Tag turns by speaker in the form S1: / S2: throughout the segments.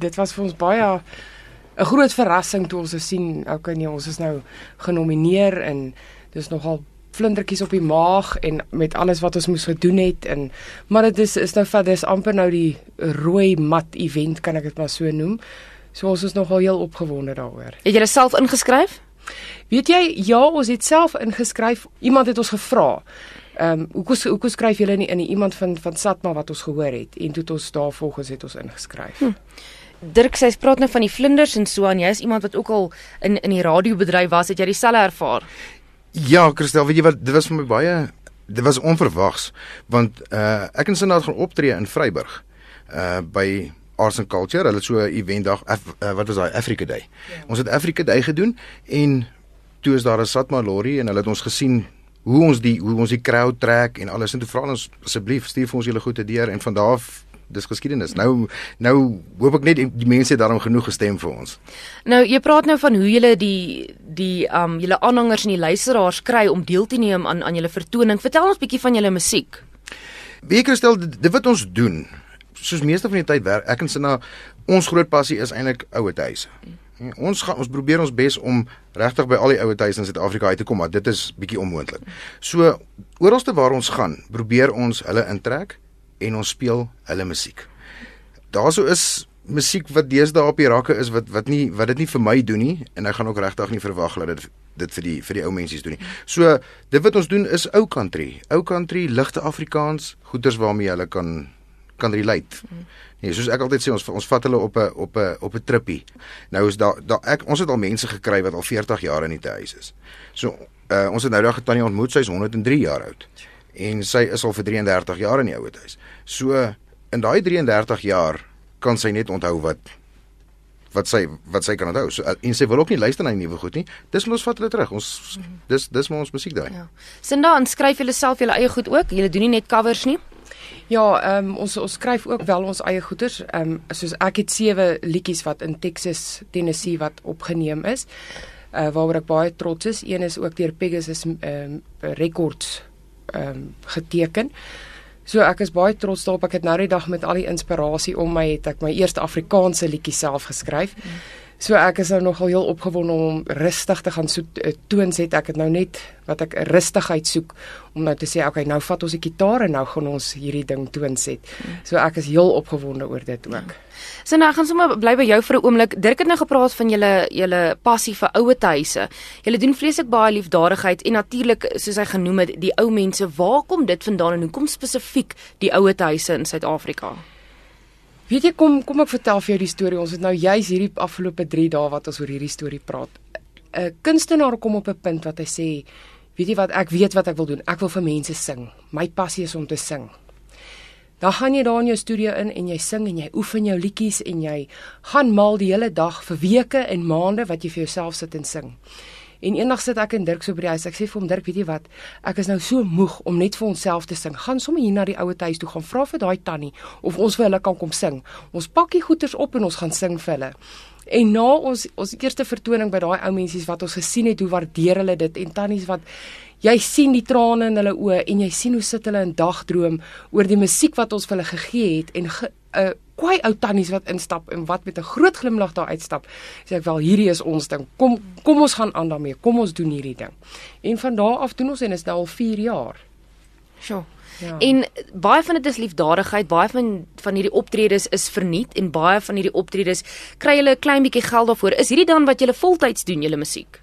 S1: dit was vir ons baie 'n groot verrassing toe ons sien okay nee ons is nou genomineer en dis nogal vlindertjies op die maag en met alles wat ons moes gedoen het en maar dit is is nou vat dis amper nou die rooi mat event kan ek dit maar so noem. So ons is nogal heel opgewonde daaroor.
S2: Het jy self ingeskryf?
S1: Weet jy, ja, ons het self ingeskryf. Iemand het ons gevra. Ehm, um, hoe hoe hoe skryf julle nie in iemand van van Satma wat ons gehoor het en toe het ons daarvolgens het ons ingeskryf. Hm.
S2: Dirk sê praat nou van die vlinders en so aan. Jy is iemand wat ook al in in die radiobedryf was, het jy dieselfde ervaar?
S3: Ja, Christel, weet jy wat, dit was vir my baie dit was onverwags want uh ek en Sinad gaan optree in Vryburg uh by Arts and Culture. Hulle het so 'n event dag Af, uh, wat was daai Africa Day. Ja. Ons het Africa Day gedoen en toe is daar 'n Satma lorry en hulle het ons gesien hoe ons die hoe ons die crowd trek en alles en toe vra ons asseblief stuur vir ons julle goeie deur en van daar af dis geskiedenis. Nou nou hoop ek net die mense het daarom genoeg gestem vir ons.
S2: Nou jy praat nou van hoe julle die die um julle aanhangers en die luisteraars kry om deel te neem aan aan julle vertoning. Vertel ons bietjie van julle musiek.
S3: Wie kristel dit wat ons doen. Soos meeste van die tyd werk ek en Sina ons groot passie is eintlik ouer huise. Ons gaan ons probeer ons bes om regtig by al die ouer huise in Suid-Afrika uit te kom, maar dit is bietjie onmoontlik. So oralste waar ons gaan, probeer ons hulle intrek en ons speel hulle musiek. Daarso is musiek wat deesdae op die rakke is wat wat nie wat dit nie vir my doen nie en ek gaan ook regtig nie verwag dat dit dit vir die vir die ou mensies doen nie. So dit wat ons doen is ou country, ou country ligte Afrikaans, goeters waarmee hulle kan kan relate. Nee, soos ek altyd sê ons ons vat hulle op 'n op 'n op 'n trippie. Nou is daar daar ek ons het al mense gekry wat al 40 jaar in die huis is. So uh, ons het nou daag tannie ontmoet, sy is 103 jaar oud en sy is al vir 33 jaar in die ouer huis. So in daai 33 jaar kan sy net onthou wat wat sy wat sy kan onthou. So en sy wil ook nie luister na die nuwe goed nie. Dis ons vat hulle terug. Ons dis dis maar ons musiek daai. Ja.
S2: Sinda, skryf julle self julle eie goed ook? Julle doen nie net covers nie?
S1: Ja, ehm um, ons ons skryf ook wel ons eie goeders. Ehm um, soos ek het sewe liedjies wat in Texas, Tennessee wat opgeneem is. Uh waaroor ek baie trots is. Een is ook deur Pegasus ehm um, Records ehm um, geteken. So ek is baie trots daarop. Ek het nou die dag met al die inspirasie om my het ek my eerste Afrikaanse liedjie self geskryf. Mm. So ek is nou nogal heel opgewonde om rustig te gaan so eh, toons het ek het nou net wat ek rustigheid soek om nou te sê okay nou vat ons die gitaar en nou gaan ons hierdie ding toons het. So ek is heel opgewonde oor dit ook.
S2: So nou gaan sommer bly by jou vir 'n oomblik. Dirk het nou gepraat van julle julle passie vir ouer huise. Julle doen vreeslik baie liefdadigheid en natuurlik soos hy genoem het die ou mense. Waar kom dit vandaan en hoekom spesifiek die ouer huise in Suid-Afrika?
S1: Weet jy kom kom ek vertel vir jou die storie. Ons het nou juis hierdie afgelope 3 dae wat ons oor hierdie storie praat. 'n Kunstenaar kom op 'n punt wat hy sê, weet jy wat, ek weet wat ek wil doen. Ek wil vir mense sing. My passie is om te sing. Dan gaan jy daar in jou studio in en jy sing en jy oefen jou liedjies en jy gaan maal die hele dag vir weke en maande wat jy vir jouself sit en sing. En eendag sit ek en Dirk so by die huis. Ek sê vir hom Dirk, weet jy wat? Ek is nou so moeg om net vir onsself te sing. Gaan sommer hier na die ouer huis toe gaan vra vir daai tannie of ons vir hulle kan kom sing. Ons pak die goeders op en ons gaan sing vir hulle. En na ons ons eerste vertoning by daai ou mensies wat ons gesien het hoe waardeer hulle dit en tannies wat jy sien die trane in hulle oë en jy sien hoe sit hulle in dagdroom oor die musiek wat ons vir hulle gegee het en 'n ge, uh, kwai ou tannies wat instap en wat met 'n groot glimlag daar uitstap. Sê ek wel hierdie is ons ding. Kom kom ons gaan aan daarmee. Kom ons doen hierdie ding. En van daar af doen ons en is nou al 4 jaar.
S2: Sjoe. Ja. En baie van dit is liefdadigheid, baie van van hierdie optredes is verniet en baie van hierdie optredes kry hulle 'n klein bietjie geld daarvoor. Is hierdie dan wat jy voltyds doen, julle musiek?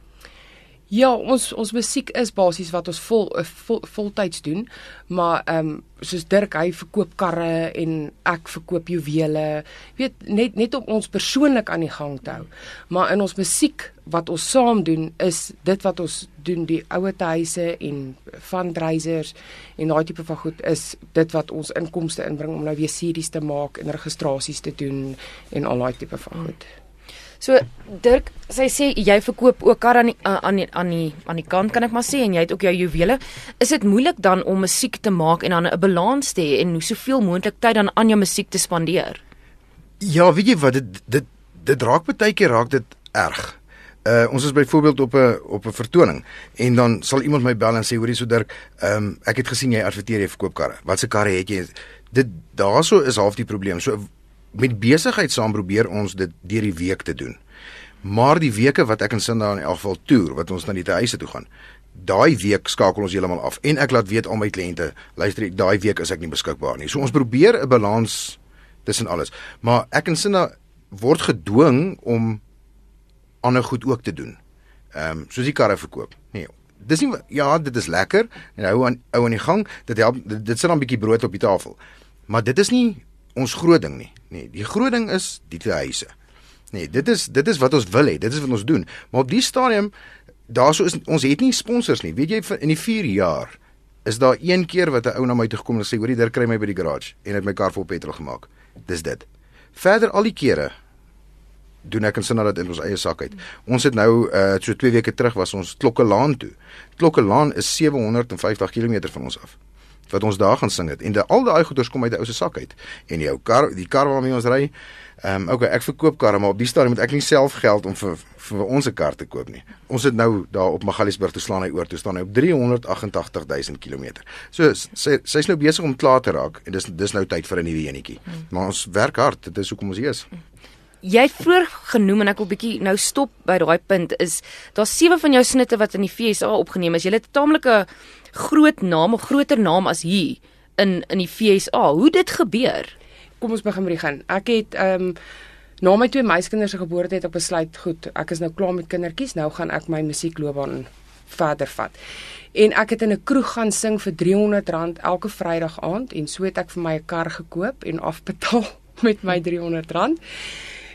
S1: Ja, ons ons musiek is basies wat ons vol eh, vol voltyds doen, maar ehm um, soos Dirk hy verkoop karre en ek verkoop juwele. Jy weet net net om ons persoonlik aan die gang te hou. Maar in ons musiek wat ons saam doen is dit wat ons doen die ouer huise en fundraisers en daai tipe van goed is dit wat ons inkomste inbring om nou weer series te maak en registrasies te doen en al daai tipe van goed. Hmm.
S2: So Dirk, sy sê jy verkoop ook kar aan die, aan die aan die aan die kant kan ek maar sê en jy het ook jou juwele. Is dit moeilik dan om musiek te maak en dan 'n balans te hê en soveel moontlik tyd dan aan jou musiek te spandeer?
S3: Ja, weet jy wat dit dit dit raak baie keer raak dit erg. Uh ons is byvoorbeeld op 'n op 'n vertoning en dan sal iemand my bel en sê hoorie so Dirk, ehm um, ek het gesien jy adverteer jy verkoop karre. Watse karre het jy? Dit daaroor is half die probleem. So met besigheid saam probeer ons dit deur die week te doen. Maar die weke wat ek en Sinda in elk geval toer, wat ons na die huise toe gaan, daai week skakel ons heeltemal af en ek laat weet al my kliënte, luister, daai week is ek nie beskikbaar nie. So ons probeer 'n balans tussen alles. Maar ek en Sinda word gedwing om ander goed ook te doen. Ehm um, soos die karre verkoop. Nee. Dis nie ja, dit is lekker en hou aan hou aan die gang. Dit help dit, dit sit dan 'n bietjie brood op die tafel. Maar dit is nie ons groot ding nie. Nee, die groot ding is die huise. Nee, dit is dit is wat ons wil hê. Dit is wat ons doen. Maar op die stadium daarso is ons het nie sponsors nie. Weet jy in die 4 jaar is daar een keer wat 'n ou na my toe gekom en sê hoorie, daar kry my by die garage en het my kar vol petrol gemaak. Dis dit. Verder al die kere doen ek insin dat in ons eie sak uit. Ons het nou uh so 2 weke terug was ons Klokkelaan toe. Klokkelaan is 750 km van ons af. Wat ons daar gaan sing het en de, al daai goeders kom uit 'n ou se sak uit. En jou kar, die kar waarmee ons ry, Ehm um, okay, ek verkoop karre, maar op die stadium moet ek nie self geld om vir vir ons se kar te koop nie. Ons het nou daar op Magaliesberg toe slaan hy oor, toe staan hy op 388000 km. So sy sy's nou besig om klaar te raak en dis dis nou tyd vir 'n nuwe enetjie. Hmm. Maar ons werk hard, dit is hoekom ons hier is.
S2: Jy het vroeër genoem en ek wil bietjie nou stop by daai punt is daar sewe van jou snitte wat in die FSA opgeneem is. Jy het 'n taamlike groot naam, 'n groter naam as hier in in die FSA. Hoe dit gebeur?
S1: kom ons begin begin. Ek het ehm um, na my twee meisiekinders se geboorte het ek besluit, goed, ek is nou klaar met kindertjies, nou gaan ek my musiekloopbaan verder vat. En ek het in 'n kroeg gaan sing vir R300 elke Vrydag aand en so het ek vir my 'n kar gekoop en afbetaal met my R300.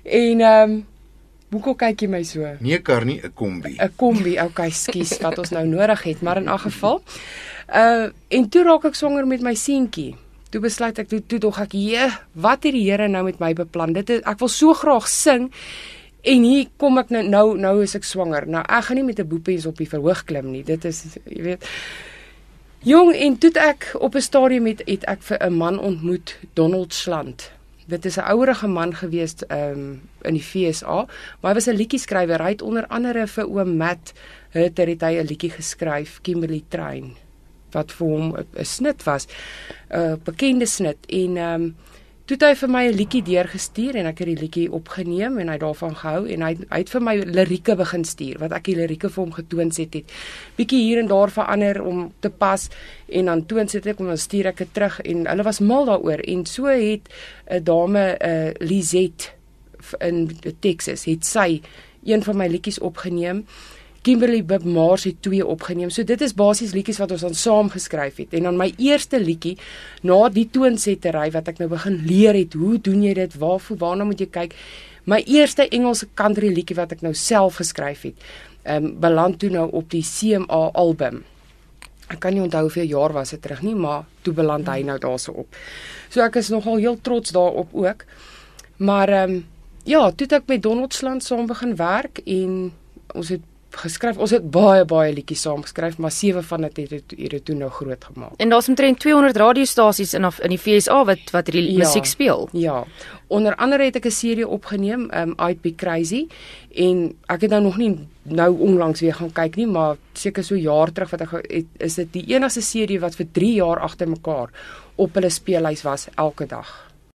S1: En ehm um, Hoekom kyk jy my so?
S3: Nee, kar nie, 'n kombi.
S1: 'n Kombi, okay, skus, wat ons nou nodig het, maar in 'n geval. Uh en toe raak ek swanger met my seentjie. Toe besluit ek toe toe dog ek, "Je, wat het die Here nou met my beplan? Dit is, ek wil so graag sing en hier kom ek nou nou, nou is ek swanger. Nou ek gaan nie met 'n boepies op die verhoog klim nie. Dit is jy weet Jong en toe ek op 'n stadium het, het ek vir 'n man ontmoet, Donald Slant. Dit is 'n ouerige man gewees um, in die FSA, maar hy was 'n liedjie skrywer. Hy het onder andere vir oom Matt Hutter het hy 'n liedjie geskryf, Kimberley Train wat vir hom 'n snit was, 'n bekende snit en ehm um, toe het hy vir my 'n liedjie deurgestuur en ek het die liedjie opgeneem en hy daarvan gehou en hy hy het vir my lirieke begin stuur wat ek die lirieke vir hom getoon het. Het bietjie hier en daar verander om te pas en dan toon sit ek om dan stuur ek dit terug en hulle was mal daaroor en so het 'n dame uh, Lizette in Texas het sy een van my liedjies opgeneem Kimberly Bib Mars het twee opgeneem. So dit is basies liedjies wat ons aan saam geskryf het. En dan my eerste liedjie na die toonsettery wat ek nou begin leer het, hoe doen jy dit? Waarvoor waarna moet jy kyk? My eerste Engelse country liedjie wat ek nou self geskryf het, ehm um, beland toe nou op die CMA album. Ek kan nie onthou hoeveel jaar was dit terug nie, maar toe beland hy nou daarso op. So ek is nogal heel trots daarop ook. Maar ehm um, ja, toe het ek met Donald Slant saam begin werk en ons het geskryf. Ons het baie baie liedjies saam geskryf, maar sewe van dit het het toe nou groot gemaak.
S2: En daar's omtrent 200 radiostasies in in die FSA wat wat hierdie ja, musiek speel.
S1: Ja. Onder andere het ek 'n serie opgeneem, um I'd Be Crazy en ek het nou nog nie nou onlangs weer gaan kyk nie, maar seker so jaar terug wat ek het, is dit die enigste serie wat vir 3 jaar agter mekaar op hulle speellys was elke dag.